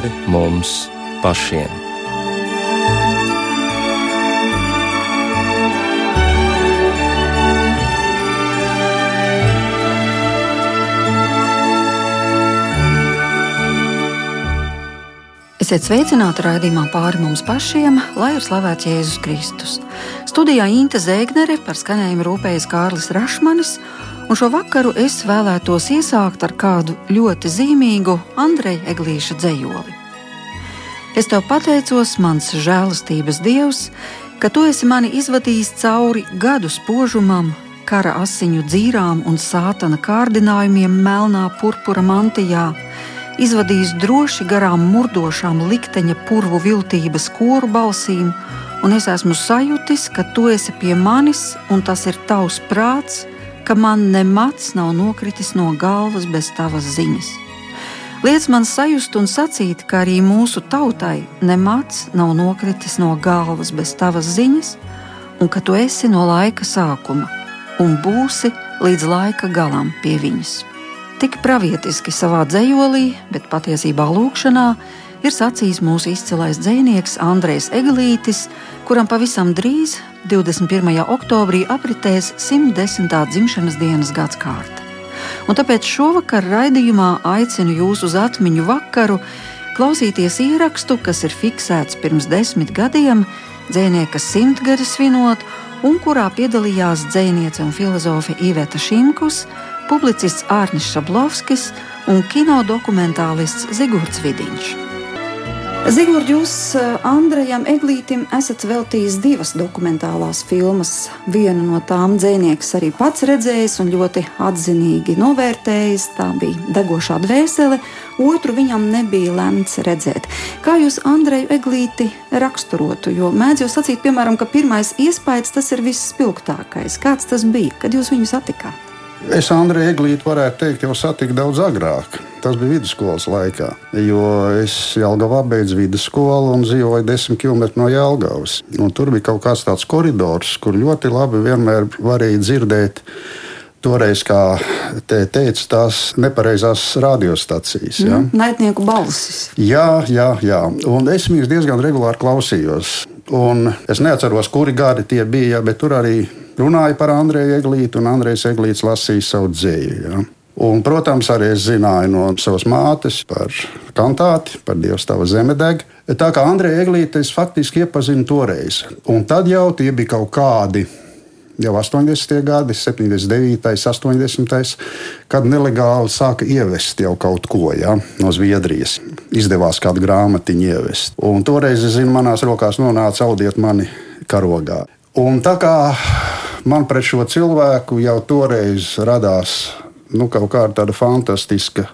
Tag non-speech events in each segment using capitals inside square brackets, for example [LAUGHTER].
pāri mums pašiem. Esiet sveicināti raidījumā pāri mums pašiem, lai ir slavēts Jēzus Kristus. Studijā Inte Zēgnere par skanējumu rūpējas Kārlis Rašmanis, un šo vakaru es vēlētos iesākt ar kādu ļoti zīmīgu Andreja Eglīša dzējoli. Es tev pateicos, mans žēlastības dievs, ka tu esi mani izvadījis cauri gadu spožumam, kara asiņu dzīrām un sātana kārdinājumiem melnā purpura mantijā izvadījis droši garām murdošām likteņa purvu viltības koru balsīm, un es esmu sajūtis, ka tu esi pie manis, un tas ir tavs prāts, ka man nemats nav nokritis no galvas bez tavas ziņas. Liec man sajust un sacīt, ka arī mūsu tautai nemats nav nokritis no galvas bez tavas ziņas, un ka tu esi no laika sākuma un būsi līdz laika galam pie viņas. Tik pravietiski savā dzējolī, bet patiesībā lūkšanā ir sacījis mūsu izcilais dzinieks Andrejs Eglītis, kuram pavisam drīz, 21. oktobrī, apritēs 110. dzimšanas dienas gads kārta. Un tāpēc šovakar raidījumā aicinu jūs uz atmiņu vakaru klausīties ierakstu, kas ir fiksēts pirms desmit gadiem, dzinieka simtgadi svinot, un kurā piedalījās dziniece un filozofe Iveta Šimkus publicists Ārnis Šablovskis un kino dokumentālists Zigorts Vidiņš. Zigords, jūs eh, Andrejam Eglītim esat veltījis divas dokumentālās filmas. Vienu no tām dzēnieks arī pats redzējis un ļoti atzinīgi novērtējis. Tā bija degošā dvēsele, otru viņam nebija lemts redzēt. Kā jūs Andreju Eglīti raksturotu? Jo mēdz jau sacīt, piemēram, ka pirmais iespējas tas ir visspilgtākais. Kāds tas bija, kad jūs viņu satikāt? Es Andreju Eglītu varētu teikt, jau satiku daudz agrāk. Tas bija vidusskolas laikā, jo es Jālgavā beidzu vidusskolu un dzīvoju desmit km no Jālgavas. Un tur bija kaut kāds tāds koridors, kur ļoti labi vienmēr varēja dzirdēt. Toreiz, kā te teica, tās nepareizās radiostacijas. Ja? Mm, naidnieku balsis. Jā, jā, jā. Un es viņus diezgan regulāri klausījos. Un es neatceros, kuri gadi tie bija, bet tur arī runāja par Andreju Eglītu, un Andrejs Eglīts lasīja savu dzēju. Ja. Un, protams, arī es zināju no savas mātes par kantāti, par Dievs tava zemedeg. Tā kā Andreja Eglīte es faktiski iepazinu toreiz. Un tad jau tie bija kaut kādi jau 80. gadi, 79. 80. kad nelegāli sāka ievest jau kaut ko ja, no Zviedrijas. Izdevās kādu grāmatiņu ievest. Un toreiz, es zinu, manās rokās nonāca audiet mani karogā. Un tā kā man pret šo cilvēku jau toreiz radās nu, kaut kāda tāda fantastiska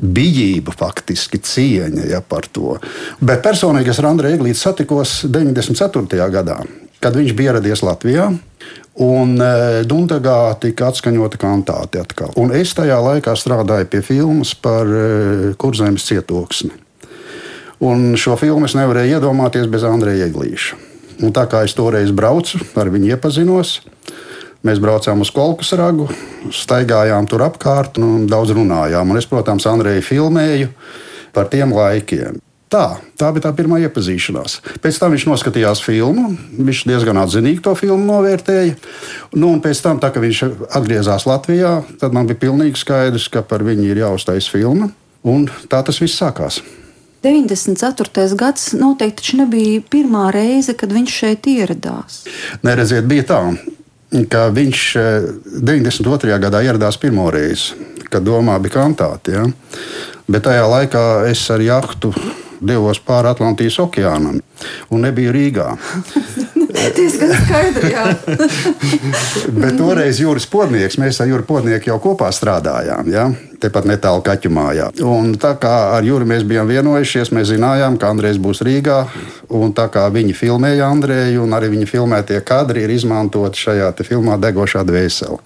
bijība, faktiski cieņa ja, par to. Bet personīgi es ar Andreju Eglītu satikos 94. gadā, kad viņš bija ieradies Latvijā. Un e, Dundagā tika atskaņota kantāte atkal. Un es tajā laikā strādāju pie filmas par e, Kurzemes cietoksni. Un šo filmu es nevarēju iedomāties bez Andreja Eglīša. Un tā kā es toreiz braucu, ar viņu iepazinos, Mēs braucām uz Kolkas ragu, staigājām tur apkārt un daudz runājām. Un es, protams, Andreju filmēju par tiem laikiem. Tā, tā bija tā pirmā iepazīšanās. Pēc tam viņš noskatījās filmu. Viņš diezgan atzinīgi to filmu novērtēja. Nu, pēc tam, tā, kad viņš atgriezās Latvijā, tad man bija pilnīgi skaidrs, ka par viņu ir jāuztais filma. Un tā tas viss sākās. 94. gads noteikti nebija pirmā reize, kad viņš šeit ieradās. Neredziet, bija tā ka viņš 92. Eh, gadā ieradās pirmo reizi, kad domā bija kantāte. Ja? Bet tajā laikā es ar jahtu devos pāri Atlantijas okeānam un nebiju Rīgā. [LAUGHS] [LAUGHS] Diezgan skaidri. [LAUGHS] Bet toreiz jūras podnieks, mēs ar jūras podnieku jau kopā strādājām. Ja? Tepat netālu kaķu mājā. Un tā kā ar Jūru mēs bijām vienojušies, mēs zinājām, ka Andrejs būs Rīgā. Un tā kā viņi filmēja Andreju, un arī viņa filmētie kadri ir izmantoti šajā filmā Degošā dvēsele.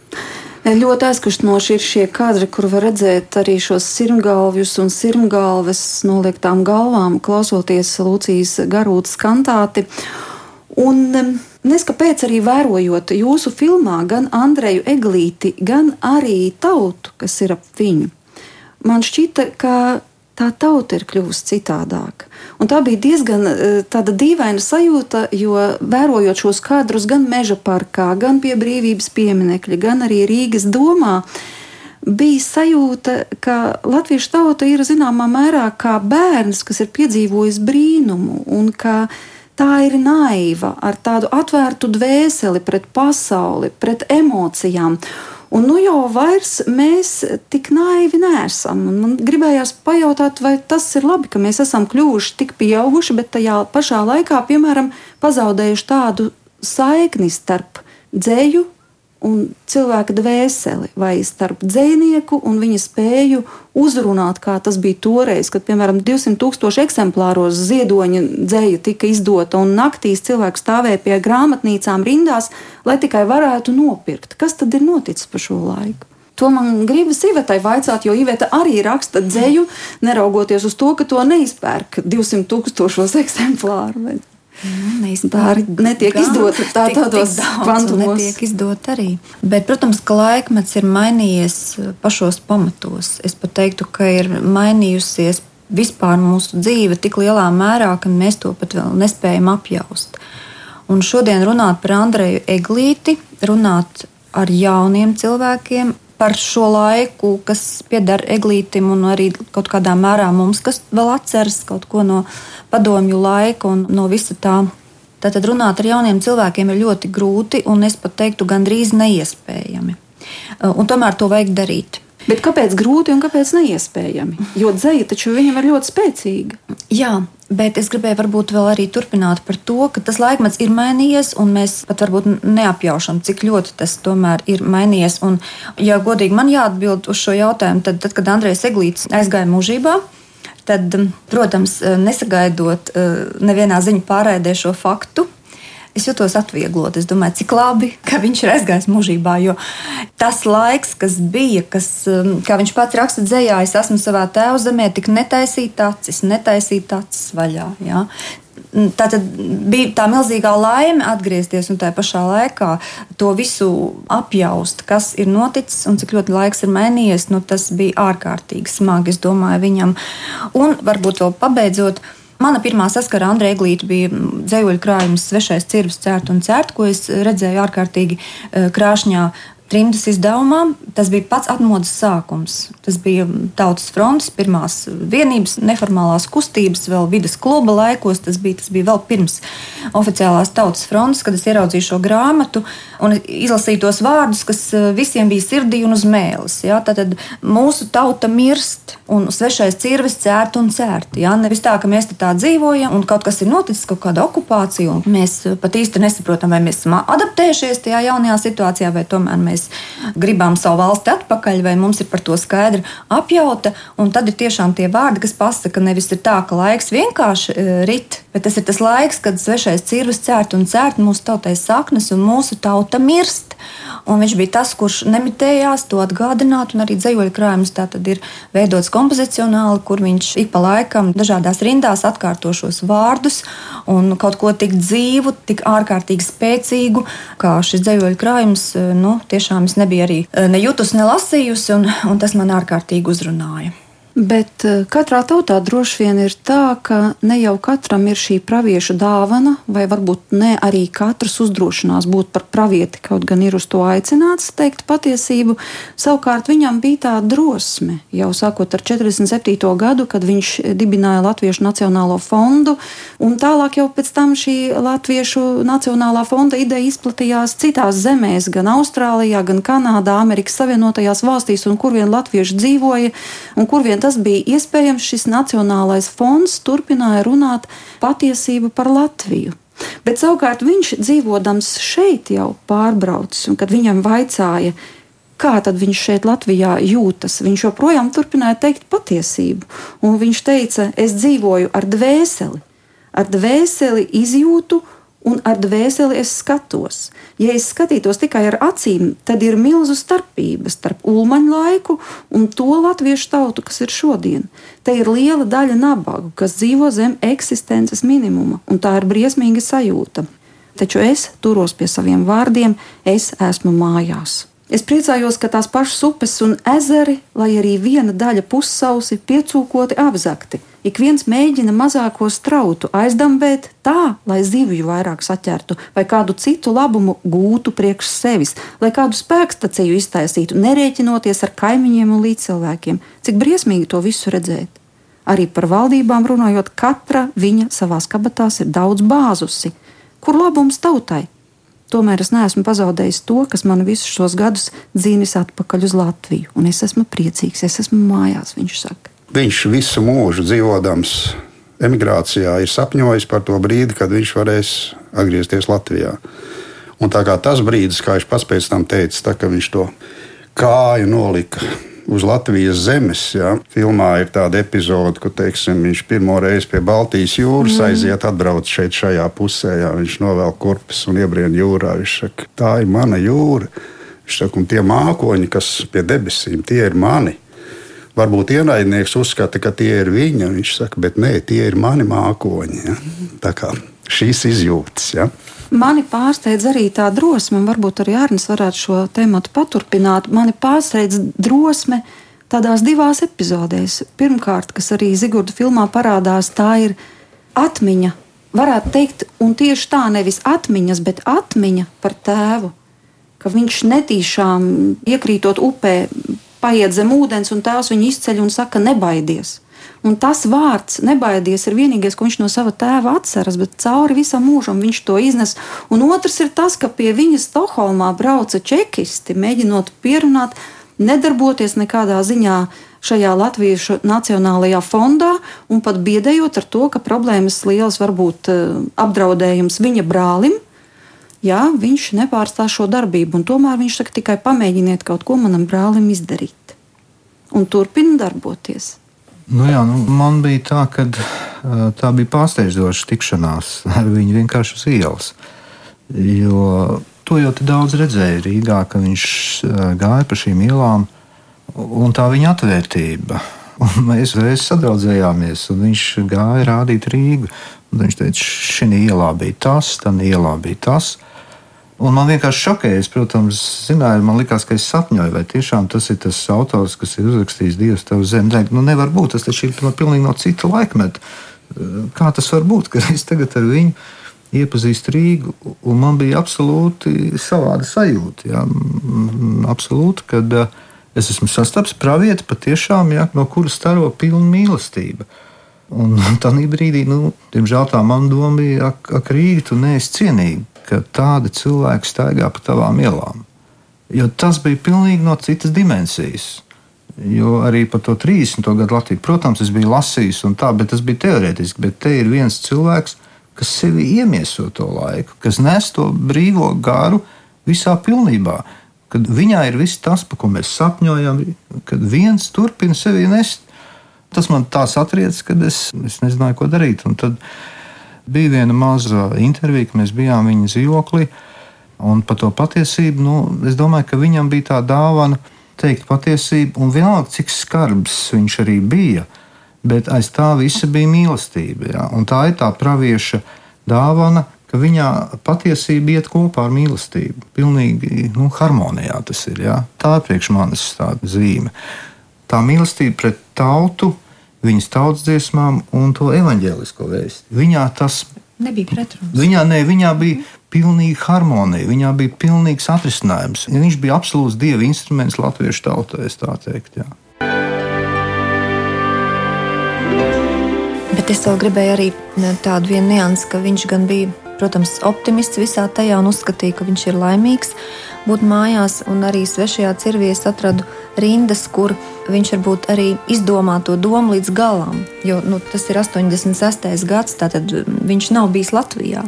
Ļoti aizkustinoši ir šie kadri, kur var redzēt arī šos sirmgalvjus un sirmgalves noliektām galvām, klausoties Lūcijas garūtas kantāti. Un neskapēc arī vērojot jūsu filmā gan Andreju Eglīti, gan arī tautu, kas ir ap viņu. Man šķita, ka tā tauta ir kļuvusi citādāka. Un tā bija diezgan uh, dīvaina sajūta, jo vērojot šos kadrus gan meža parkā, gan pie brīvības pieminiekļa, gan arī Rīgas domā, bija sajūta, ka latviešu tauta ir zināmā mērā kā bērns, kas ir piedzīvojis brīnumu un ka tā ir naiva, ar tādu atvērtu dvēseli pret pasauli, pret emocijām. Un nu jau vairs mēs tik naivi neesam. Un man gribējās pajautāt, vai tas ir labi, ka mēs esam kļuvuši tik pieauguši, bet tajā pašā laikā, piemēram, pazaudējuši tādu saikni starp dzēju un cilvēka dvēseli, vai starp dzinieku un viņa spēju uzrunāt, kā tas bija toreiz, kad, piemēram, 200 tūkstoši eksemplāros ziedoņa dzēja tika izdota, un naktīs cilvēks stāvēja pie grāmatnīcām rindās, lai tikai varētu nopirkt. Kas tad ir noticis pa šo laiku? To man gribas Ivetai vaicāt, jo Iveta arī raksta dzēju, neraugoties uz to, ka to neizpērk 200 tūkstošos [LAUGHS] eksemplāru. Tā arī netiek izdota tā, tik, tādos kvantumos. Netiek izdota arī. Bet, protams, ka laikmets ir mainījies uh, pašos pamatos. Es pat teiktu, ka ir mainījusies vispār mūsu dzīve tik lielā mērā, ka mēs to pat vēl nespējam apjaust. Un šodien runāt par Andreju Eglīti, runāt ar jauniem cilvēkiem, par šo laiku, kas pieder eglītim, un arī kaut kādā mērā mums, kas vēl atceras kaut ko no padomju laika un no visa tā. Tātad runāt ar jauniem cilvēkiem ir ļoti grūti, un es pat teiktu, gandrīz neiespējami. Un tomēr to vajag darīt. Bet kāpēc grūti un kāpēc neiespējami? Jo dzēja taču viņam ir ļoti spēcīga. Jā, bet es gribēju varbūt vēl arī turpināt par to, ka tas laikmets ir mainījies, un mēs pat varbūt neapjaušam, cik ļoti tas tomēr ir mainījies. Un, ja godīgi man jāatbild uz šo jautājumu, tad, tad kad Andrejs Eglīts aizgāja mūžībā, tad, protams, nesagaidot eh, nevienā ziņu pārēdē šo faktu, es jutos atvieglot. Es domāju, cik labi, ka viņš ir aizgājis mūžībā. Jo tas laiks, kas bija, kas, um, kā viņš pats raksta dzējā, es esmu savā tēva zemē, tik netaisīt acis, netaisīt acis vaļā. Ja? Tā tad bija tā milzīgā laime atgriezties un tajā pašā laikā to visu apjaust, kas ir noticis un cik ļoti laiks ir mainījies. Nu, tas bija ārkārtīgi smagi, es domāju, viņam. Un varbūt vēl pabeidzot, Mana pirmā saskara ar Andreju Eglītu bija dzējoļu krājums Svešais cirvis cērt un cērt, ko es redzēju ārkārtīgi eh, krāšņā trimdas izdevumā. Tas bija pats atmodas sākums. Tas bija Tautas fronts, pirmās vienības, neformālās kustības, vēl vidas kluba laikos. Tas bija, tas bija vēl pirms oficiālās Tautas fronts, kad es ieraudzīju šo grāmatu un izlasīju tos vārdus, kas eh, visiem bija sirdī un uz mēles. Ja? Tad mūsu tauta mirst un svešais cirvis cērt un cērt. Ja? Nevis tā, ka mēs tā dzīvojam un kaut kas ir noticis, kaut kāda okupācija, un mēs pat īsti nesaprotam, vai mēs esam adaptējušies tajā jaunajā situācijā, vai tomēr mēs mēs gribam savu valsti atpakaļ, vai mums ir par to skaidra apjauta. Tad ir tiešām tie vārdi, kas pasaka, nevis ir tā, ka laiks vienkārši e, rit, bet tas ir tas laiks, kad svešais cirvis cērt un cērt mūsu tautai saknes un mūsu tauta mirst. Un viņš bija tas, kurš nemitējās to atgādināt, un arī dzīvoļu krājums tā tad ir veidots kompozicionāli, kur viņš ik pa laikam dažādās rindās atkārto šos vārdus un kaut ko tik dzīvu, tik ārkārtīgi spēcīgu, kā šis dzīvoļu krājums, nu, tiešām es nebiju arī eh, ne jutusi, ne lasījusi, un, un tas man ārkārtīgi uzrunāja. Bet eh, katrā tautā droši vien ir tā, ka ne jau katram ir šī pravieša dāvana, vai varbūt ne arī katrs uzdrošinās būt par pravieti, kaut gan ir uz to aicināts teikt patiesību. Savukārt viņam bija tā drosme jau sākot ar 47. gadu, kad viņš dibināja Latviešu Nacionālo fondu, un tālāk jau pēc tam šī Latviešu Nacionālā fonda ideja izplatījās citās zemēs, gan Austrālijā, gan Kanādā, Amerikas Savienotajās valstīs, un kur vien latvieši dzīvoja, un kur vien tas bija iespējams, šis Nacionālais fonds turpināja runāt patiesību par Latviju. Bet savukārt viņš dzīvodams šeit jau pārbraucis, un kad viņam vaicāja, kā tad viņš šeit Latvijā jūtas, viņš joprojām turpināja teikt patiesību. Un viņš teica, es dzīvoju ar dvēseli, ar dvēseli izjūtu un ar dvēseli es skatos. Ja es skatītos tikai ar acīm, tad ir milzu starpība starp ulmaņu laiku un to latviešu tautu, kas ir šodien. Te ir liela daļa nabagu, kas dzīvo zem eksistences minimuma, un tā ir briesmīga sajūta. Taču es turos pie saviem vārdiem, es esmu mājās. Es priecājos, ka tās pašas upes un ezeri, lai arī viena daļa pussausi, piecūkoti apzakti. Ik viens mēģina mazāko strautu aizdambēt tā, lai zivju vairāk saķertu, vai kādu citu labumu gūtu priekš sevis, lai kādu spēkstaciju iztaisītu, nerēķinoties ar kaimiņiem un līdzcilvēkiem. Cik briesmīgi to visu redzēt! Arī par valdībām runājot, katra viņa savā kabatās ir daudz bāzusi. Kur labums tautai? Tomēr es neesmu pazaudējis to, kas man visus šos gadus dzīvis atpakaļ uz Latviju. Un es esmu priecīgs, es esmu mājās, viņš saka. Viņš visu mūžu dzīvodams emigrācijā ir sapņojis par to brīdi, kad viņš varēs atgriezties Latvijā. Un tā kā tas brīdis, kā viņš pats pēc tam teica, tā, ka viņš to kāju nolika uz Latvijas zemes. Ja. Filmā ir tāda epizode, kur teiksim, viņš pirmo reizi pie Baltijas jūras mm. aiziet, atbrauc šeit, šajā pusē. Ja. Viņš novelk kurpes un iebrien jūrā. Viņš saka, tā ir mana jūra. Viņš saka, un tie mākoņi, kas pie debesīm, tie ir mani. Varbūt ienaidnieks uzskata, ka tie ir viņa. Viņš saka, bet nē, tie ir mani mākoņi. Ja. Tā kā šīs izjūtas. Ja. Mani pārsteidz arī tā drosme, un varbūt arī Arnēs varētu šo tēmu paturpināt. Mani pārsteidz drosme tādās divās epizodēs. Pirmkārt, kas arī Zigorda filmā parādās, tā ir atmiņa. Varētu teikt, un tieši tā nevis atmiņas, bet atmiņa par tēvu. Ka viņš netīšām iekrītot upē, paiet zem ūdens, un tēvs viņu izceļ un saka, nebaidies. Un tas vārds, nebaidies, ir vienīgais, ko viņš no sava tēva atceras, bet cauri visam mūžam viņš to iznes. Un otrs ir tas, ka pie viņa Stokholmā brauca čekisti, mēģinot pierunāt, nedarboties nekādā ziņā šajā Latvijas Nacionālajā fondā, un pat biedējot ar to, ka problēmas lielas var būt eh, apdraudējums viņa brālim. Jā, viņš nepārstās šo darbību, tomēr viņš saka, tikai pamēģiniet kaut ko manam brālim izdarīt. Un turpina darboties. Nu jā, nu, man bija tā, ka tā bija pārsteidzoša tikšanās [LAUGHS] ar viņu vienkārši uz ielas. Jo to jau daudz redzēju Rīgā, ka viņš gāja pa šīm ielām un tā viņa atvērtība. [LAUGHS] Un mēs reiz sadraudzējāmies, un viņš gāja rādīt Rīgu. Viņš teica, šī ielā bija tas, tā ielā bija tas. Un man vienkārši šokēja, es, protams, zināju, man liekas, ka es sapņoju, vai tiešām tas ir tas autors, kas ir uzrakstījis Dievs tev zem. Nē, nu nevar būt, tas taču ir pilnīgi no cita laikmeta. Kā tas var būt, ka es tagad ar viņu iepazīstu Rīgu, un man bija absolūti savāda sajūta. Jā, absolūti, kad uh, es esmu sastaps pravieti patiešām, jā, no kuras staro pilna mīlestība. Un [LAUGHS] tādā brīdī, nu, diemžēl tā man doma bija, ak, ak Rīga, tu neesi cienīga ka tādi cilvēki staigā pa tavām ielām. Jo tas bija pilnīgi no citas dimensijas. Jo arī par to 30. gadu Latviju, protams, es biju lasījis, tā, bet tas bija teorētiski. Bet te ir viens cilvēks, kas sevi iemieso to laiku, kas nes to brīvo garu visā pilnībā. Kad viņā ir viss tas, par ko mēs sapņojam, kad viens turpina sevi nest. Tas man tā satriec, ka es, es nezināju, ko darīt. Un tad Bija viena maza intervija, kad mēs bijām viņa dzīvoklī. Un par to patiesību, nu, es domāju, ka viņam bija tā dāvana teikt patiesību, un vienalga, cik skarbs viņš arī bija, bet aiz tā visa bija mīlestība. Ja? Tā ir tā pravieša dāvana, ka viņā patiesība iet kopā ar mīlestību. Pilnīgi nu, harmonijā tas ir. Ja? Tā ir priekš manis tāda zīme. Tā mīlestība pret tautu, viņas tautas dziesmām un to evaņģēlisko vēstu. Viņā tas nebija pretruns. Viņā, ne, viņā bija pilnīga harmonija, viņā bija pilnīgs atrisinājums. Viņš bija absolūts dieva instruments latviešu tautai, tā teikt. Jā. Bet es vēl gribēju arī tādu niansu, ka viņš gan bija, protams, optimists visā tajā un uzskatīja, ka viņš ir laimīgs būt mājās, un arī svešajā cirvī es atradu rindas, kur viņš varbūt arī izdomā to domu līdz galam. Jo nu, tas ir 86. gads, tātad viņš nav bijis Latvijā.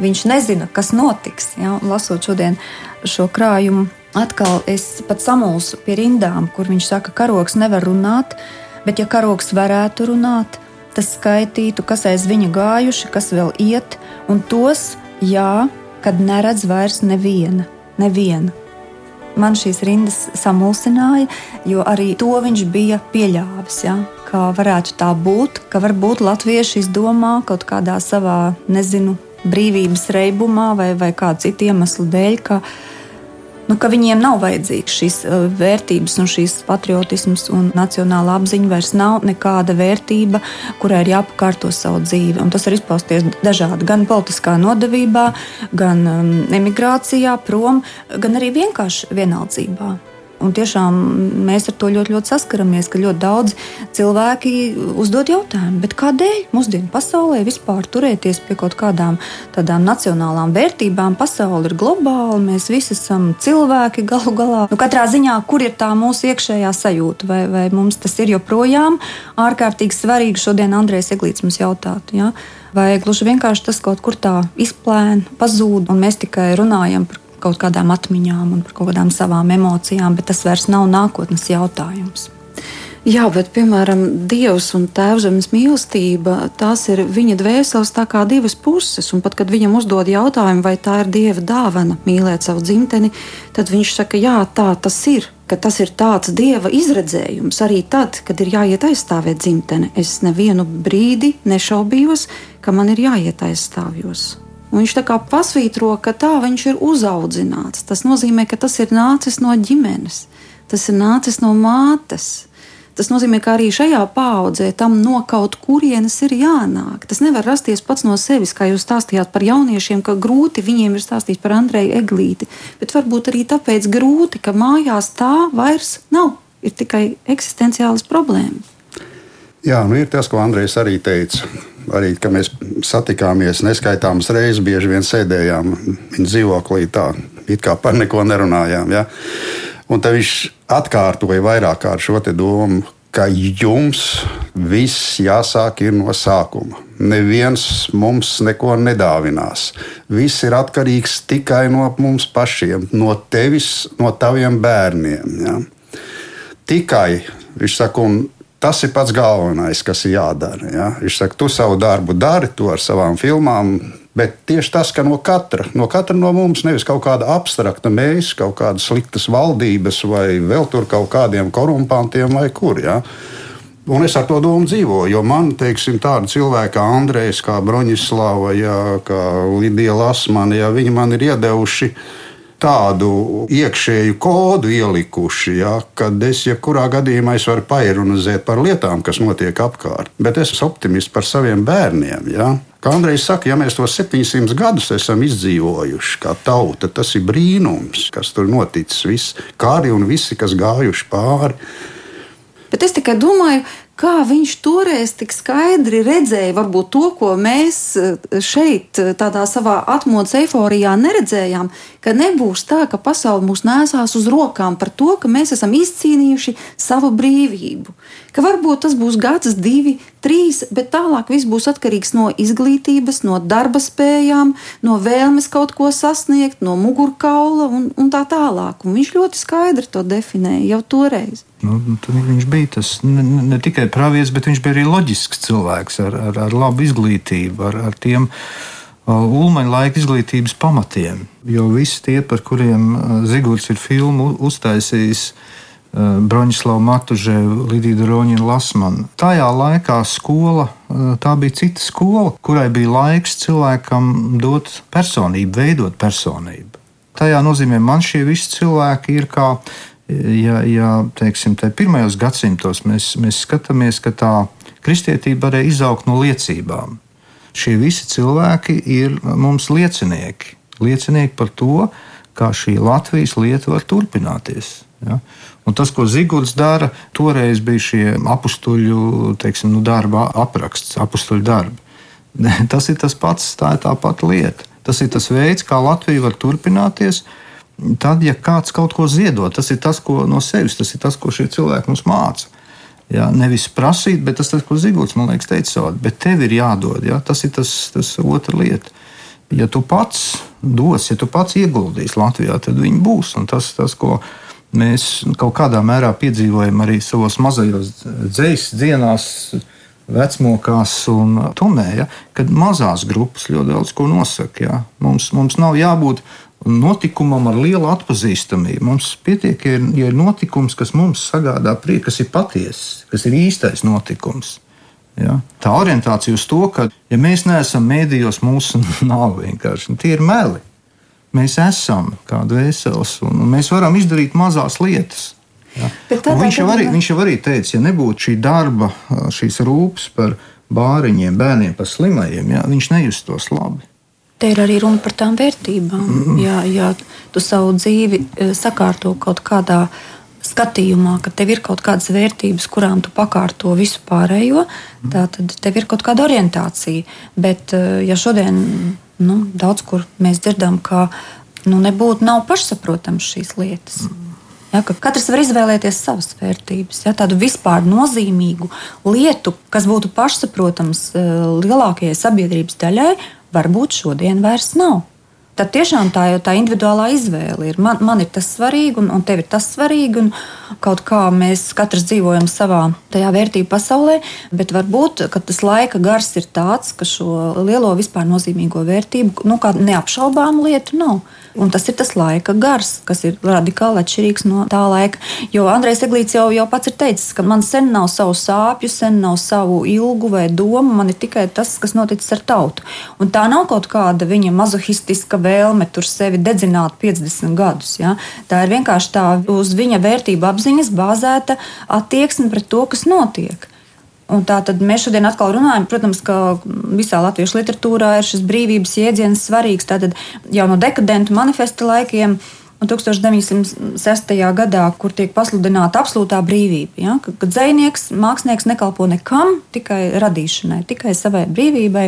Viņš nezina, kas notiks. Ja? Lasot šodien šo krājumu, atkal es pat samulsu pie rindām, kur viņš saka, ka karoks nevar runāt, bet ja karoks varētu runāt, tas skaitītu, kas aiz viņa gājuši, kas vēl iet, un tos, jā, kad neredz vairs neviena neviena. Man šīs rindas samulsināja, jo arī to viņš bija pieļāvis. Ja? Kā varētu tā būt, ka varbūt latvieši izdomā kaut kādā savā, nezinu, brīvības reibumā vai, vai kādu citu iemeslu dēļ, ka nu, ka viņiem nav vajadzīgs šīs uh, vērtības, un šīs patriotisms un nacionāla apziņa vairs nav nekāda vērtība, kurai ir jāpakārto savu dzīvi. Un tas var izpausties dažādi, gan politiskā nodevībā, gan um, emigrācijā, prom, gan arī vienkārši vienaldzībā. Un tiešām mēs ar to ļoti, ļoti saskaramies, ka ļoti daudz cilvēki uzdod jautājumu, kādēļ mūsdienu pasaulē vispār turēties pie kaut kādām tādām nacionālām vērtībām. Pasaule ir globāla, mēs visi esam cilvēki galu galā. Nu, katrā ziņā, kur ir tā mūsu iekšējā sajūta, vai, vai mums tas ir joprojām ārkārtīgi svarīgi šodien Andrēs Eglīts mums jautātu. Ja? Vai gluži vienkārši tas kaut kur tā izplēna, pazūd, un mēs tikai runājam par kaut kādām atmiņām un par kaut kādām savām emocijām, bet tas vairs nav nākotnes jautājums. Jā, bet, piemēram, Dievs un Tēvzemes mīlestība, tās ir viņa dvēseles tā kā divas puses. Un pat, kad viņam uzdod jautājumu, vai tā ir Dieva dāvana mīlēt savu dzimteni, tad viņš saka, jā, tā tas ir. Tas ir tāds dieva izredzējums arī tad, kad ir jāiet aizstāvēt dzimteni. Es nevienu brīdi nešaubījos, ka man ir jāiet aizstāvjos. Un viņš tā kā pasvītro, ka tā viņš ir uzaudzināts. Tas nozīmē, ka tas ir nācis no ģimenes, tas ir nācis no mātes. Tas nozīmē, ka arī šajā paudzē tam no kaut kurienes ir jānāk. Tas nevar rasties pats no sevis, kā jūs stāstījāt par jauniešiem, ka grūti viņiem ir stāstīt par Andreju Eglīti. Bet varbūt arī tāpēc grūti, ka mājās tā vairs nav. Ir tikai eksistenciālas problēmas. Jā, nu ir tas, ko Andrejs arī teica arī, kad mēs satikāmies neskaitāmas reizes, bieži vien sēdējām viņa dzīvoklī, tā it kā par neko nerunājām. Ja? Un tad viņš atkārtoja vairāk kārt šo domu, ka jums viss jāsāk no sākuma. Neviens mums neko nedāvinās. Viss ir atkarīgs tikai no mums pašiem, no tevis, no taviem bērniem. Ja? Tikai, viņš saka, un Tas ir pats galvenais, kas ir jādara. Ja? Viņš saka, tu savu darbu dari, tu ar savām filmām, bet tieši tas, ka no katra, no katra no mums nevis kaut kāda abstrakta mēs, kaut kādas sliktas valdības vai vēl tur kaut kādiem korumpantiem vai kur. Ja? Un es ar to domu dzīvoju, jo man, teiksim, tādi cilvēki kā Andrejs, kā Broņislava, ja, kā Lidija Lasmane, ja viņi man ir iedevuši tādu iekšēju kodu ielikuši, ja, kad es jebkurā gadījumā es varu paironizēt par lietām, kas notiek apkārt. Bet es esmu optimists par saviem bērniem. Ja. Kā Andrejs saka, ja mēs tos 700 gadus esam izdzīvojuši kā tauta, tas ir brīnums, kas tur noticis. Viss kari un visi, kas gājuši pāri. Bet es tikai domāju, kā viņš toreiz tik skaidri redzēja, varbūt to, ko mēs eh, šeit, eh, tādā savā atmodas eiforijā neredzējām, ka nebūs tā, ka pasaule mūs nesās uz rokām par to, ka mēs esam izcīnījuši savu brīvību. Ka varbūt tas būs gads, divi, trīs, bet tālāk viss būs atkarīgs no izglītības, no darba spējām, no vēlmes kaut ko sasniegt, no mugurkaula un, un tā tālāk. Un viņš ļoti skaidri to definēja jau toreiz. Nu, viņš bija tas ne, ne tikai pravietis, bet viņš bija arī loģisks cilvēks ar, ar, ar labu izglītību, ar, ar tiem ulmaņa laika izglītības pamatiem. Jo visi tie, par kuriem Zigorts ir filmu uztaisījis, uh, Broņislava Matužēva, Lidija Roņina Lasmana. Tajā laikā skola, tā bija cita skola, kurai bija laiks cilvēkam dot personību, veidot personību. Tajā nozīmē, man šie visi cilvēki ir kā ja, ja teiksim, pirmajos gadsimtos mēs, mēs skatāmies, ka tā kristietība varēja izaugt no liecībām. Šie visi cilvēki ir mums liecinieki. Liecinieki par to, kā šī Latvijas lieta var turpināties. Ja? Un tas, ko Zigorts dara, toreiz bija šie apstuļu teiksim, nu, darba apraksts, apstuļu darbi. Tas ir tas pats, tā ir tā pati lieta. Tas ir tas veids, kā Latvija var turpināties. Tad, ja kāds kaut ko ziedot, tas ir tas, ko no sevis, tas ir tas, ko šie cilvēki mums māca. Ja, nevis prasīt, bet tas, tas ko Zigorts man liekas, teica savādi. Bet tev ir jādod. Ja, tas ir tas, tas otra lieta. Ja tu pats dos, ja tu pats ieguldīsi Latvijā, tad viņi būs. Un tas, tas, ko mēs kaut kādā mērā piedzīvojam arī savos mazajos dzīslu dienās, vecmokās un tumē, ja, kad mazās grupas ļoti daudz ko nosaka. Ja. Mums, mums nav jābūt notikumam ar lielu atpazīstamību. Mums pietiek, ja ir, ja ir notikums, kas mums sagādā prieku, kas ir patiess, kas ir īstais notikums. Ja? Tā orientācija uz to, ka, ja mēs neesam mēdījos, mūsu [LAUGHS] nav vienkārši tie ir meli. Mēs esam kā dvēseles, un mēs varam izdarīt mazas lietas. Ja? Viņš, jau arī, viņš jau arī teica, ja nebūtu šī darba, šīs rūpes par bāriņiem, bērniem, par slimajiem, ja, viņš nejustos labi. Te ir arī runa par tām vērtībām. Mm. Ja, ja tu savu dzīvi sakārto kaut kādā skatījumā, ka tev ir kaut kādas vērtības, kurām tu pakārto visu pārējo, tad tev ir kaut kāda orientācija. Bet, ja šodien nu, daudz kur mēs dzirdam, ka nu, nebūtu nav pašsaprotams šīs lietas. Ja, ka katrs var izvēlēties savas vērtības, ja, tādu vispār nozīmīgu lietu, kas būtu pašsaprotams eh, lielākajai sabiedrības daļai, varbūt šodien vairs nav. Tad tiešām tā jau tā individuālā izvēle ir. Man, man ir tas svarīgi, un, un tev ir tas svarīgi. Kaut kā mēs katrs dzīvojam savā tajā vērtību pasaulē, bet varbūt tas laika gars ir tāds, ka šo lielo vispār nozīmīgo vērtību, nu, neapšaubāmu lietu nav. Un tas ir tas laika gars, kas ir radikāli atšķirīgs no tā laika. Jo Andrejs Eglīts jau, jau pats ir teicis, ka man sen nav savu sāpju, sen nav savu ilgu vai domu, man ir tikai tas, kas noticis ar tautu. Un tā nav kaut kāda viņa mazohistiska vēlme tur sevi dedzināt 50 gadus. Ja? Tā ir vienkārši tā uz viņa vērtību apziņas bāzēta attieksme pret to, kas notiek. Un tā tad mēs šodien atkal runājam, protams, ka visā latviešu literatūrā ir šis brīvības jēdziens svarīgs. Tātad jau no dekadentu manifesta laikiem. 1906. gadā, kur tiek pasludināta absolūtā brīvība, ja, kad, kad dzinieks, mākslinieks nekalpo nekam, tikai radīšanai, tikai savai brīvībai.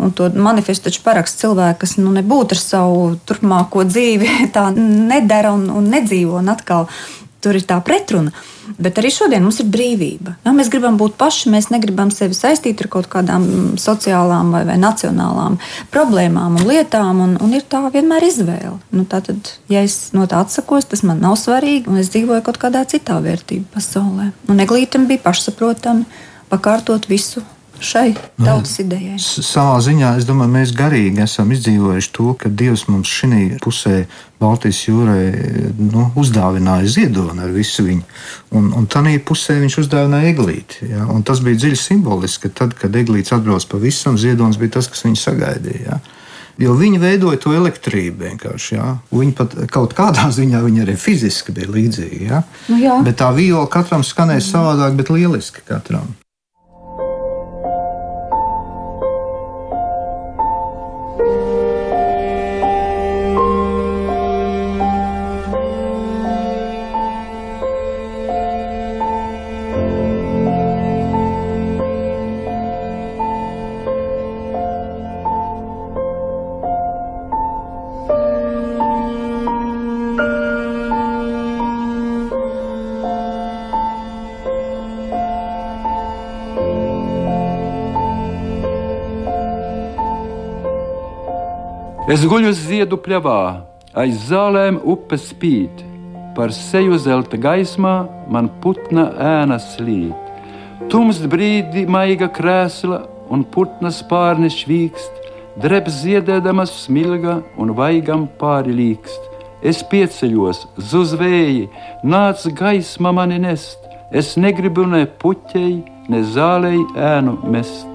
Un to manifestu taču paraksta cilvēki, kas nu, nebūtu ar savu turpmāko dzīvi, [LAUGHS] tā nedara un, un nedzīvo. Un atkal Tur ir tā pretruna. Bet arī šodien mums ir brīvība. Ja, mēs gribam būt paši, mēs negribam sevi saistīt ar kaut kādām sociālām vai, vai nacionālām problēmām un lietām, un, un ir tā vienmēr izvēle. Nu, tātad, ja es no tā atsakos, tas man nav svarīgi, un es dzīvoju kaut kādā citā vērtību pasaulē. Un eglītam bija pašsaprotami pakārtot visu šai tautas idejai. Savā ziņā es domāju, mēs garīgi esam izdzīvojuši to, ka Dievs mums šī pusē Baltijas jūrai nu, uzdāvināja ziedoni ar visu viņu. Un, un tādā pusē viņš uzdāvināja eglīti. Ja? Un tas bija dziļi simboliski, ka tad, kad eglīts atbrauc pavisam, ziedonis bija tas, kas viņu sagaidīja. Ja? Jo viņi veidoja to elektrību vienkārši. Ja? Viņi pat kaut kādā ziņā arī fiziski bija līdzīgi. Ja? Nu, jā. bet tā viola katram skanēja savādāk, bet lieliski katram. Es guļu ziedu pļavā, aiz zālēm upes spīd, par seju zelta gaismā man putna ēna slīd. Tums brīdi maiga krēsla un putna spārni švīkst, drebs ziedēdamas smilga un vaigam pāri līkst. Es pieceļos, zuzvēji, nāc gaisma mani nest, es negribu ne puķei, ne zālei ēnu mest.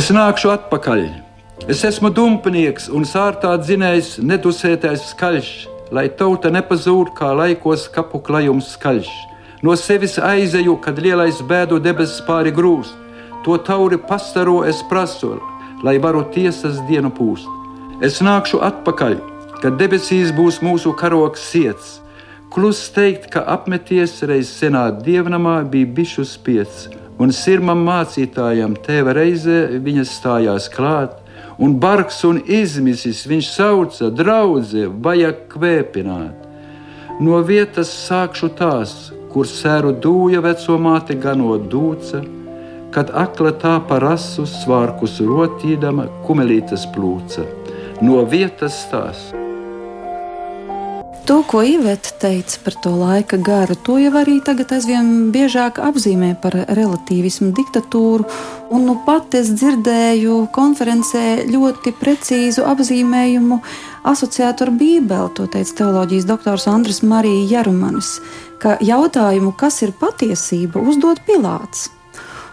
Es nākšu atpakaļ. Es esmu dumpnieks un sārtā dzinējs, nedusētais skaļš, lai tauta nepazūd kā laikos kapu klajums skaļš. No sevis aizeju, kad lielais bēdu debesis pāri grūst, to tauri pastaro es prasu, lai varu tiesas dienu pūst. Es nākšu atpakaļ, kad debesīs būs mūsu karoks ciets. Klus teikt, ka apmeties reiz senā dievnamā bija bišu spiets un sirmam mācītājam tēva reizē viņas stājās klāt, un bargs un izmisis viņš sauca, draudzē, vajag kvēpināt. No vietas sākšu tās, kur sēru dūja veco māte ganot dūca, kad akla tā par asu svārkus rotīdama kumelītes plūca. No vietas stāsta. To, ko Iveta teica par to laika garu, to jau arī tagad aizvien biežāk apzīmē par relativismu diktatūru. Un nu pat es dzirdēju konferencē ļoti precīzu apzīmējumu asociētu ar Bībeli. To teica teoloģijas doktors Andris Marija Jarumanis, ka jautājumu, kas ir patiesība, uzdod Pilāts.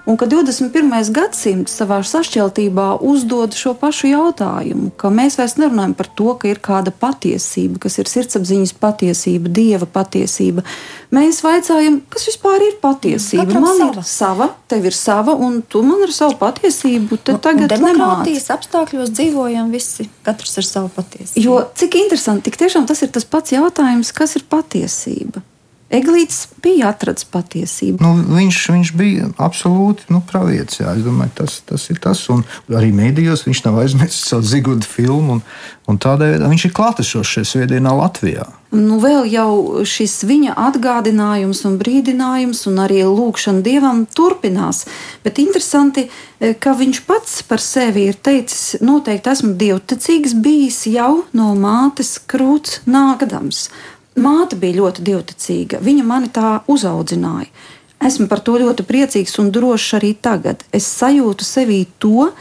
Un ka 21. gadsimts savā sašķeltībā uzdod šo pašu jautājumu, ka mēs vairs nerunājam par to, ka ir kāda patiesība, kas ir sirdsapziņas patiesība, dieva patiesība. Mēs vaicājam, kas vispār ir patiesība. Katram man sava. ir sava, tev ir sava, un tu man ar savu patiesību Nu, tagad demokrātijas apstākļos dzīvojam visi, katrs ar savu patiesību. Jo cik interesanti, tik tiešām tas ir tas pats jautājums, kas ir patiesība. Eglīts bija atradzis patiesību. Nu, viņš, viņš bija absolūti nu, pravietis. Es domāju, tas, tas ir tas. Un arī mēdījos viņš nav aizmirsis savu zigudu filmu. Un, un tādēļ viņš ir klātesošs šajā svētdienā Latvijā. Nu, vēl jau šis viņa atgādinājums un brīdinājums, un arī lūkšana dievam turpinās. Bet interesanti, eh, ka viņš pats par sevi ir teicis, noteikti esmu dievticīgs bijis jau no mātes krūts nākdams. Māte bija ļoti dievticīga, viņa mani tā uzaudzināja. Esmu par to ļoti priecīgs un drošs arī tagad. Es sajūtu sevī to,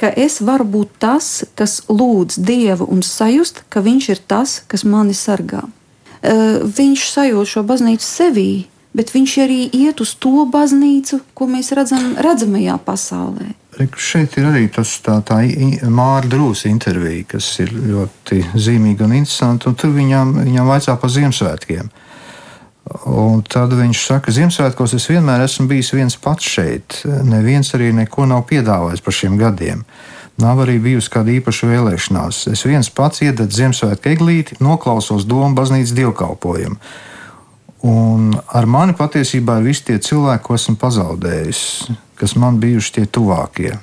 ka es varu būt tas, kas lūdz Dievu un sajust, ka Viņš ir tas, kas mani sargā. Viņš sajūt šo baznīcu sevī, bet viņš arī iet uz to baznīcu, ko mēs redzam redzamajā pasaulē. Šeit ir arī tas tā, tā Māra Drūsa intervija, kas ir ļoti zīmīga un interesanta. Un tur viņam, viņam vaicā par Ziemassvētkiem. Un tad viņš saka, ka Ziemassvētkos es vienmēr esmu bijis viens pats šeit. Neviens arī neko nav piedāvājis par šiem gadiem. Nav arī bijusi kāda īpaša vēlēšanās. Es viens pats iededu Ziemassvētku eglīti, noklausos domu baznīcas dievkalpojumu. Un ar mani patiesībā ir visi tie cilvēki, ko esmu pazaudējis, kas man bijuši tie tuvākie.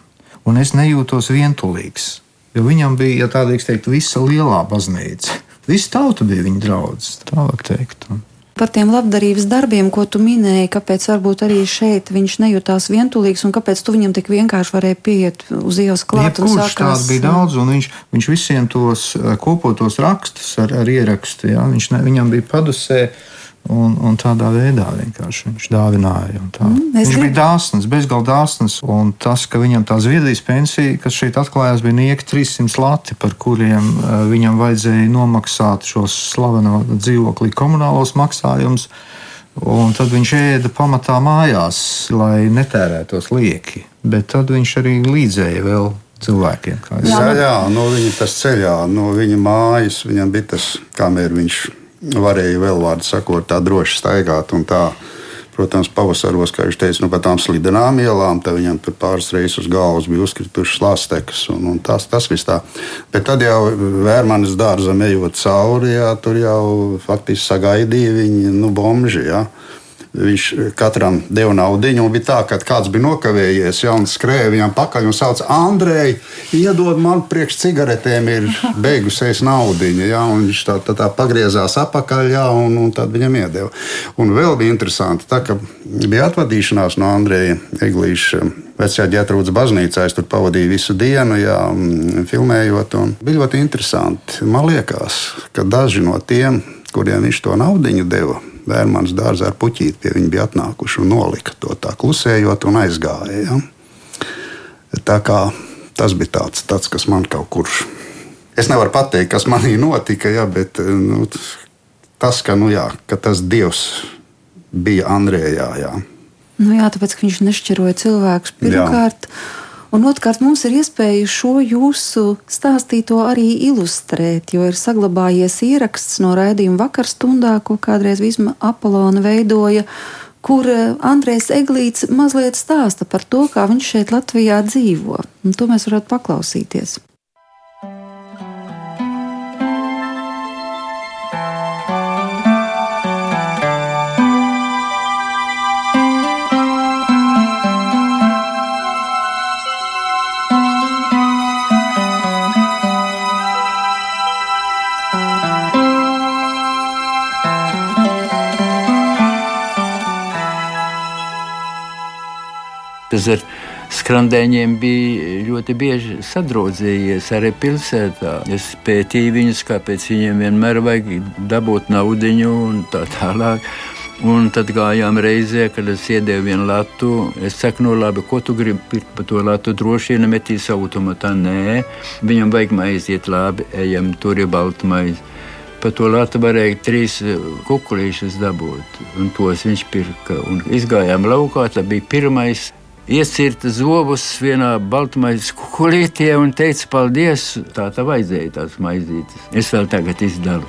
Un es nejūtos vientulīgs, jo viņam bija, ja tā drīkst teikt, visa lielā baznīca. Visa tauta bija viņa draugs, tā var teikt. Par tiem labdarības darbiem, ko tu minēji, kāpēc varbūt arī šeit viņš nejūtās vientulīgs un kāpēc tu viņam tik vienkārši varēji pieiet uz ielas klāt un Jebkurš tāds bija daudz, un viņš, viņš visiem tos eh, kopotos rakstus ar, ar ierakstu, jā, viņš ne, viņam bija padusē. Un, un tādā veidā vienkārši viņš dāvināja. un tā. Mm, viņš grib- bija dāsns, bezgalīgi dāsns. Un tas, ka viņam tā Zviedrijas pensija, kas šeit atklājās, bija nieka 300 lati, par kuriem eh, viņam vajadzēja nomaksāt šos slaveno dzīvokli komunālos maksājumus. Un tad viņš ēda pamatā mājās, lai netērētos lieki. Bet tad viņš arī līdzēja vēl cilvēkiem. jā, no viņa tas ceļā, no viņa mājas, viņam bija tas, viņš varēja vēl vārdu sakot, tā droši staigāt. un Tā, protams, pavasaros, kā viņš teica, nu, pa tām slidenām ielām, tad viņam tur pāris reizes uz galvas bija uzkritušas lāstekas. Un, un tas, tas viss tā. Bet tad jau vērmanis dārzam ejot cauri, jā, tur jau faktiski sagaidīja viņi, nu, bomži. Jā. Viņš katram deva naudu, un bija tā, ka kāds bija nokavējies, ja un skrēja viņam pakaļ un sauca, Andrej, iedod man priekš cigaretēm, ir beigusies naudiņa. Ja, viņš tā, tā, tā pagriezās apakaļ, ja, un, un tad viņam iedeva. Un vēl bija interesanti, tā, ka bija atvadīšanās no Andreja Eglīša. Vecajā ģētrūdas baznīcā es tur pavadīju visu dienu, jā, filmējot. Bija ļoti interesanti. Man liekas, ka daži no tiem, kuriem viņš to naudu deva, Vērmans dārzā ar puķīti pie viņa bija atnākuši un nolika to tā klusējot un aizgāja. Ja? Tā kā tas bija tāds, tāds, kas man kaut kur. Es nevaru pateikt, kas manī notika, ja, bet nu, tas, ka, nu, jā, ka tas dievs bija Andrejā. Jā. Nu jā, tāpēc, viņš nešķiroja cilvēkus pirmkārt. Jā. Un otrkārt, mums ir iespēja šo jūsu stāstīto arī ilustrēt, jo ir saglabājies ieraksts no raidījuma vakarstundā, ko kādreiz Visma Apolona veidoja, kur eh, Andrēs Eglīts mazliet stāsta par to, kā viņš šeit Latvijā dzīvo. Un to mēs varētu paklausīties. Tas ir skrandēņiem bija ļoti bieži sadraudzējies arī pilsētā. Es pētīju viņus, kāpēc viņiem vienmēr vajag dabūt naudu un tā tālāk. Un tad gājām reizē, kad es iedevu vienu latu. Es saku, no labi, ko tu gribi pirkt par to latu? Droši vien metīs automatā. Nē, viņam vajag maiziet labi, ejam, tur ir balta maize. Par to latu varēja trīs kukurīšus dabūt, un tos viņš pirka. Un izgājām laukā, tas bija pirmais iecirta zobus vienā baltmaizes kukurītē un teica, paldies, tā tā vajadzēja tās maizītes. Es vēl tagad izdalu.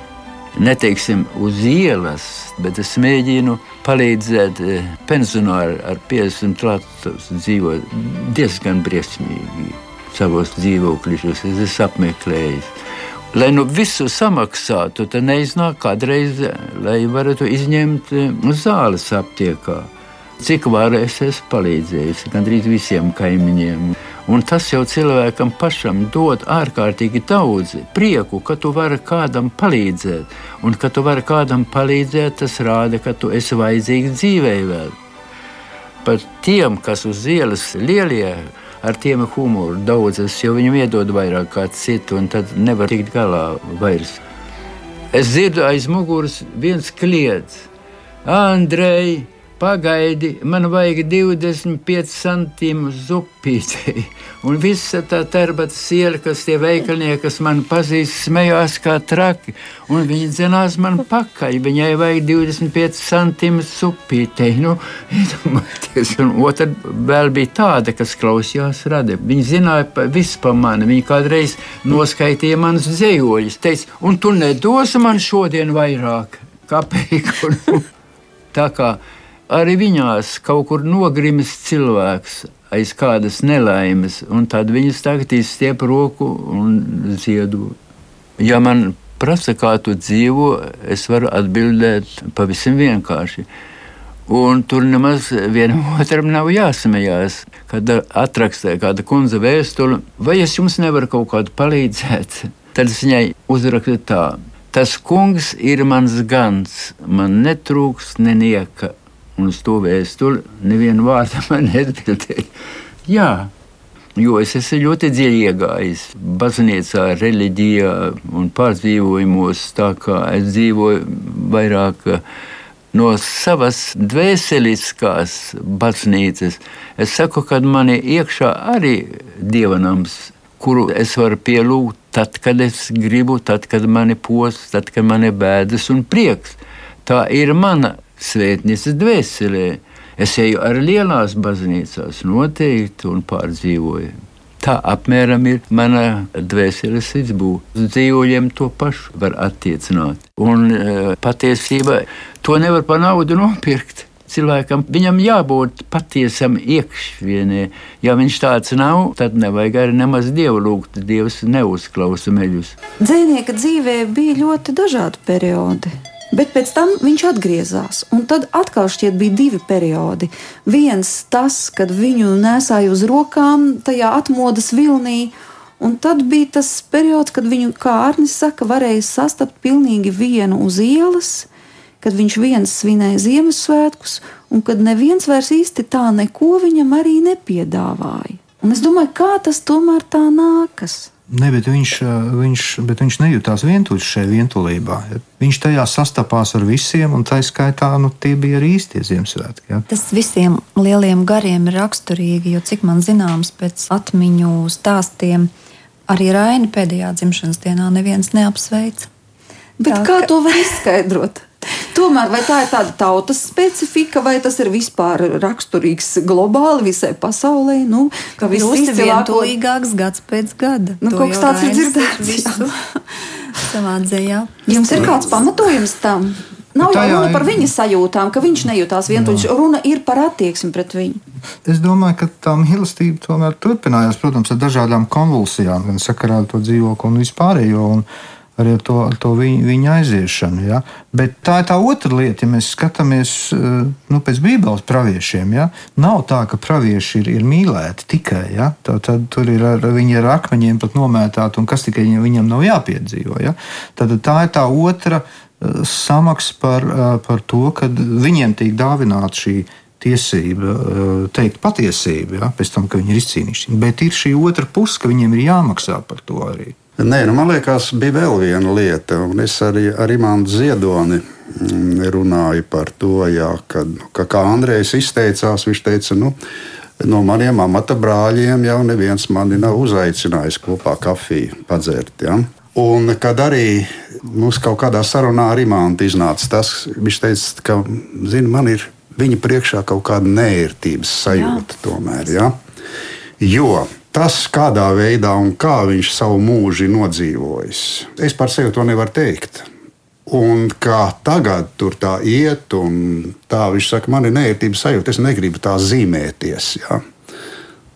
Neteiksim uz ielas, bet es mēģinu palīdzēt eh, pensionāriem ar 50 latus dzīvot diezgan briesmīgi savos dzīvokļos. Es esmu apmeklējis. Lai nu visu samaksātu, tad neiznāk kādreiz, lai varētu izņemt eh, zāles aptiekā. Cik varu es esmu palīdzējis gandrīz visiem kaimiņiem. Un tas jau cilvēkam pašam dod ārkārtīgi daudz prieku, ka tu vari kādam palīdzēt. Un, ka tu vari kādam palīdzēt, tas rāda, ka tu esi vajadzīgs dzīvē vēl. Par tiem, kas uz ielas lielie, ar tiem ir humoru daudzas, jo viņam iedod vairāk kā citu, un tad nevar tikt galā vairs. Es dzirdu aiz muguras viens kliedz: Andrei! Pagaidi, man vajag 25 centimus zupītei. Un visa tā terbata siela, kas tie veikalnieki, kas man pazīst, smējās kā traki. Un viņi dzinās man pakaļ. Viņai vajag 25 centimus zupītei. Nu, un otra vēl bija tāda, kas klausījās radi. Viņi zināja pa, visu par mani. Viņi kādreiz noskaitīja manas dzējoļus. Teica, un tu nedosi man šodien vairāk. Kāpēc? [LAUGHS] Tā kā arī viņās kaut kur nogrimis cilvēks aiz kādas nelaimes, un tad viņas tagad izstiep roku un ziedo. Ja man prasa, kā tu dzīvo, es varu atbildēt pavisam vienkārši. Un tur nemaz vienam [LAUGHS] otram nav jāsmējās. Kad atrakstē kāda kundze vēstuli, vai es jums nevaru kaut kādu palīdzēt, [LAUGHS] tad es viņai uzrakstu tā. Tas kungs ir mans gans, man netrūks nenieka un uz to vēstuli nevienu vārdu [LAUGHS] man neatbildēja. Jā, jo es esmu ļoti dziļi iegājis baznīcā, reliģijā un pārdzīvojumos, tā kā es dzīvoju vairāk no savas dvēseliskās baznīcas. Es saku, ka man ir iekšā arī dievanams, kuru es varu pielūgt tad, kad es gribu, tad, kad man ir posts, tad, kad man ir bēdas un prieks. Tā ir mana svētnīcas dvēselē. Es eju ar lielās baznīcās noteikti un pārdzīvoju. Tā apmēram ir mana dvēseles izbūve. Uz dzīvojiem to pašu var attiecināt. Un e, patiesībā to nevar par naudu nopirkt. Cilvēkam viņam jābūt patiesam iekšvienē. Ja viņš tāds nav, tad nevajag arī nemaz dievu lūgt. Dievs neuzklausa meļus. Dzēnieka dzīvē bija ļoti dažādi periodi. Bet pēc tam viņš atgriezās, un tad atkal šķiet bija divi periodi. Viens tas, kad viņu nesāja uz rokām tajā atmodas vilnī, un tad bija tas periods, kad viņu, kā Arnis saka, varēja sastapt pilnīgi vienu uz ielas, kad viņš viens svinēja Ziemassvētkus, un kad neviens vairs īsti tā neko viņam arī nepiedāvāja. Un es domāju, kā tas tomēr tā nākas. Ne, bet viņš, viņš, bet viņš nejūtās vientuļš šajā vientulībā. Viņš tajā sastapās ar visiem, un tā skaitā nu, tie bija arī īstie Ziemassvētki. Ja? Tas visiem lieliem gariem ir raksturīgi, jo cik man zināms, pēc atmiņu stāstiem arī Raina pēdējā dzimšanas dienā neviens neapsveica. Bet tā, kā ka... to var izskaidrot? Tomēr vai tā ir tāda tautas specifika, vai tas ir vispār raksturīgs globāli visai pasaulē? Nu, ka viss ir vientulīgāks gads pēc gada. Nu, kaut kas tāds ir dzirdēts. Savā dzējā. Jums ir kāds pamatojums tam? Nav jau runa par viņa sajūtām, ka viņš nejūtās vientuļš. Runa ir par attieksmi pret viņu. Es domāju, ka tā mīlestība tomēr turpinājās, protams, ar dažādām konvulsijām, gan sakarā ar to dzīvokli un vispārējo. Un arī ar to, to viņa, viņa aiziešanu. Ja? Bet tā ir tā otra lieta, ja mēs skatāmies eh, nu, pēc Bībeles praviešiem. Ja? Nav tā, ka pravieši ir, ir mīlēti tikai. Ja? Tā, tad tur ir ar, viņi ar akmeņiem pat nomētāti, un kas tikai viņam nav jāpiedzīvo. Ja? Tad tā ir tā otra eh, samaksa par, eh, par to, ka viņiem tiek dāvināta šī tiesība teikt patiesību, ja, pēc tam, kad viņi ir izcīnījuši. Bet ir šī otra puse, ka viņiem ir jāmaksā par to arī. Nē, nu, man liekas, bija vēl viena lieta, un es arī ar Imānu Ziedoni mm, runāju par to, jā, kad, ka, kā Andrejs izteicās, viņš teica, nu, no maniem amata brāļiem jau neviens mani nav uzaicinājis kopā kafiju padzert. Ja? Un kad arī mums kaut kādā sarunā ar Imānu iznāca tas, viņš teica, ka zini, man ir viņa priekšā kaut kāda nērtības sajūta Jā. tomēr. Ja? Jo tas, kādā veidā un kā viņš savu mūžu ir nodzīvojis, es par sevi to nevaru teikt. Un kā tagad tur tā iet, un tā viņš saka, man ir neērtības sajūta, es negribu tā zīmēties. Ja?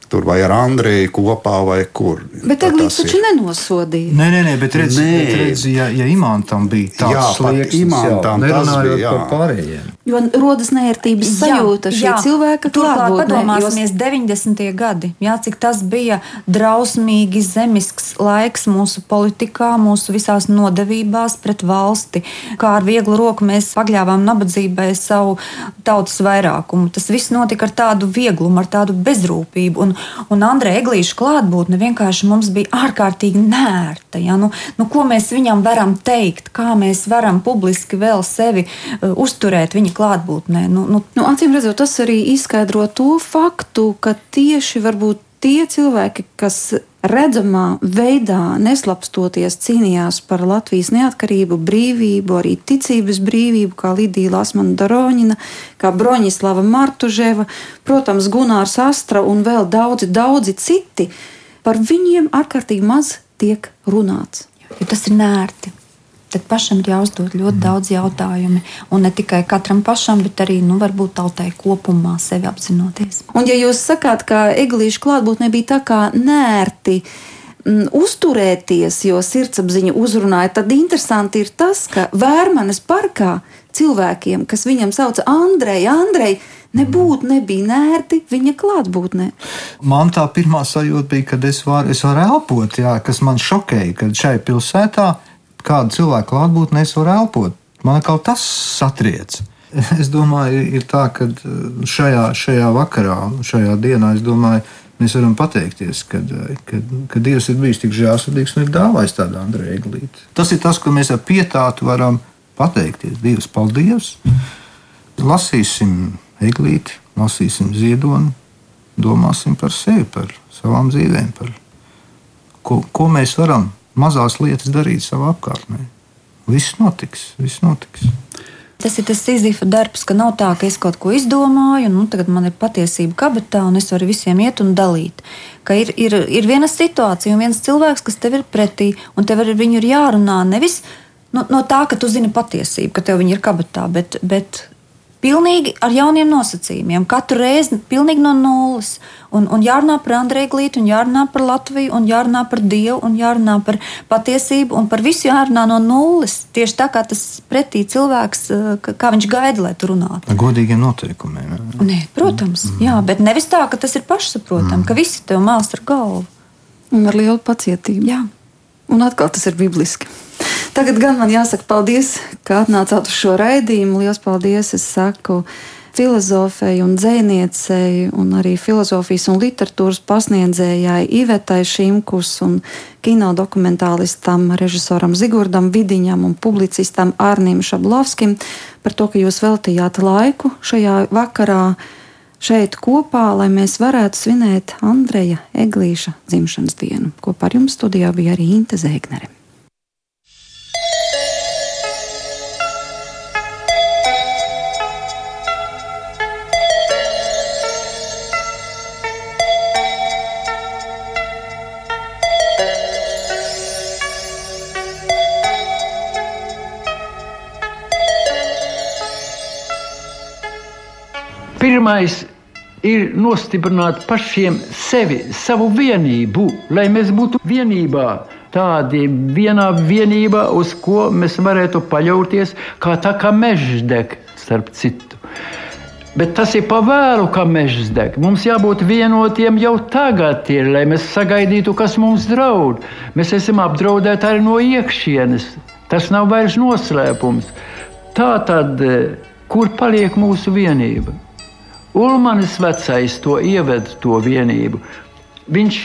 Tur vai ar Andreju kopā vai kur. Bet Eglīts taču nenosodīja. Nē, nē, nē bet redz, nē. Bet redz ja, ja Imantam bija tāds jā, slieksnis, Imantam jā, tas bija, jā. par pārējiem. Jo rodas nērtības sajūta šī cilvēka klātbūtnē. Padomāsimies, jūs... 90. gadi, jā, cik tas bija drausmīgi zemisks laiks mūsu politikā, mūsu visās nodevībās pret valsti, kā ar vieglu roku mēs pagļāvām nabadzībai savu tautas vairākumu. Tas viss notika ar tādu vieglumu, ar tādu bezrūpību. Un un Andreja Eglīša klātbūtne vienkārši mums bija ārkārtīgi nērta. Ja? Nu, nu, ko mēs viņam varam teikt, kā mēs varam publiski vēl sevi uh, uzturēt viņa klātbūtnē? Nu, nu, nu, acīm redzot, tas arī izskaidro to faktu, ka tieši varbūt tie cilvēki, kas redzamā veidā neslapstoties cīnījās par Latvijas neatkarību, brīvību, arī ticības brīvību, kā Lidija Lasmana Daroņina, kā Broņislava Martuževa, protams, Gunārs Astra un vēl daudzi, daudzi citi. Par viņiem ārkārtīgi maz tiek runāts. Jo tas ir nērti tad pašam ir jāuzdod ļoti mm. daudz jautājumu. Un ne tikai katram pašam, bet arī nu, varbūt tautai kopumā sevi apzinoties. Un, ja jūs sakāt, ka eglīšu klātbūtne bija tā kā nērti. Mm, uzturēties, jo sirdsapziņa uzrunāja, tad interesanti ir tas, ka Vērmanes parkā cilvēkiem, kas viņam sauca Andreju, Andreju, nebūtu nebija nērti viņa klātbūtnē. Man tā pirmā sajūta bija, kad es varu, es varu elpot, jā, kas man šokēja, kad šai pilsētā kādu cilvēku klātbūtnē es varu elpot. Man kaut tas satriec. Es domāju, ir tā, ka uh, šajā, šajā vakarā, šajā dienā, domāju, mēs varam pateikties, ka, ka, ka Dievs ir bijis tik žēlsirdīgs un ir dāvājis tādu Andreju eglīti. Tas ir tas, ko mēs ar pietātu varam pateikties. Dievs, paldies! Lasīsim eglīti, lasīsim ziedoni, domāsim par sevi, par savām dzīvēm, par ko, ko mēs varam mazās lietas darīt savā apkārtnē. Viss notiks, viss notiks. Tas ir tas izdevuma darbs, ka nav tā, ka es kaut ko izdomāju, un nu, tagad man ir patiesība kabatā, un es varu visiem iet un dalīt. Ka ir, ir, ir viena situācija, un viens cilvēks, kas tev ir pretī, un tev ar viņu ir jārunā nevis no, no tā, ka tu zini patiesību, ka tev viņa ir kabatā, bet, bet Pilnīgi ar jauniem nosacījumiem, katru reizi pilnīgi no nulles. Un, un jārunā par Andreju Glītu, un jārunā par Latviju, un jārunā par Dievu, un jārunā par patiesību, un par visu jārunā no nulles. Tieši tā kā tas pretī cilvēks, eh, kā viņš gaida, lai tu runātu. Ar godīgiem noteikumiem. Jā. Nē, protams, mm. jā, bet nevis tā, ka tas ir pašsaprotami, mm. ka visi tev māls ar galvu. Un ar lielu pacietību. Jā. Un atkal tas ir bibliski. Tagad gan man jāsaka paldies, ka atnācāt uz šo raidījumu. Lielas paldies! Es saku filozofei un dzēniecei, un arī filozofijas un literatūras pasniedzējai Ivetai Šimkus un kino dokumentālistam, režisoram Zigurdam Vidiņam un publicistam Arnim Šablovskim par to, ka jūs veltījāt laiku šajā vakarā šeit kopā, lai mēs varētu svinēt Andreja Eglīša dzimšanas dienu. Kopā ar jums studijā bija arī Inte Zēgnere. Pirmais ir nostiprināt pašiem sevi, savu vienību, lai mēs būtu vienībā. Tādi vienā vienībā, uz ko mēs varētu paļauties, kā tā kā mežs deg, starp citu. Bet tas ir pavēlu, kā mežs deg. Mums jābūt vienotiem jau tagad, ir, lai mēs sagaidītu, kas mums draud. Mēs esam apdraudēti arī no iekšienes. Tas nav vairs noslēpums. Tā tad, kur paliek mūsu vienība? Ulmanis vecais to ieved to vienību. Viņš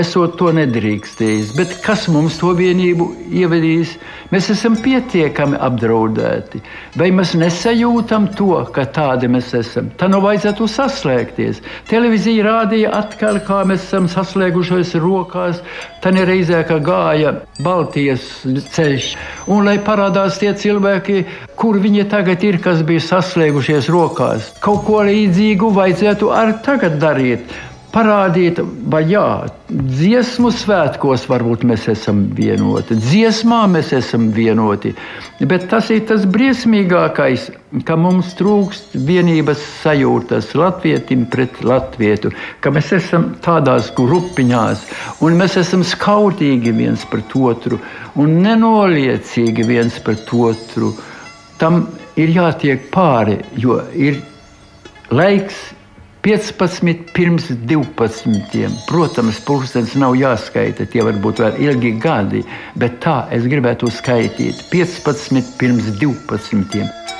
esot to nedrīkstējis. Bet kas mums to vienību ievedīs? Mēs esam pietiekami apdraudēti. Vai mēs nesajūtam to, ka tādi mēs esam? Tā nav vajadzētu saslēgties. Televīzija rādīja atkal, kā mēs esam saslēgušies rokās. Tā nereizē, ka gāja Baltijas ceļš. Un lai parādās tie cilvēki, kur viņi tagad ir, kas bija saslēgušies rokās. Kaut ko līdzīgu vajadzētu arī tagad darīt parādīt, vai jā, dziesmu svētkos varbūt mēs esam vienoti, dziesmā mēs esam vienoti. Bet tas ir tas briesmīgākais, ka mums trūkst vienības sajūtas latvietim pret latvietu, ka mēs esam tādās grupiņās un mēs esam skautīgi viens pret otru un nenoliecīgi viens pret otru. Tam ir jātiek pāri, jo ir laiks 15 pirms 12. Protams, pulkstenis nav jāskaita, tie var būt vēl ilgi gadi, bet tā es gribētu skaitīt 15 pirms 12.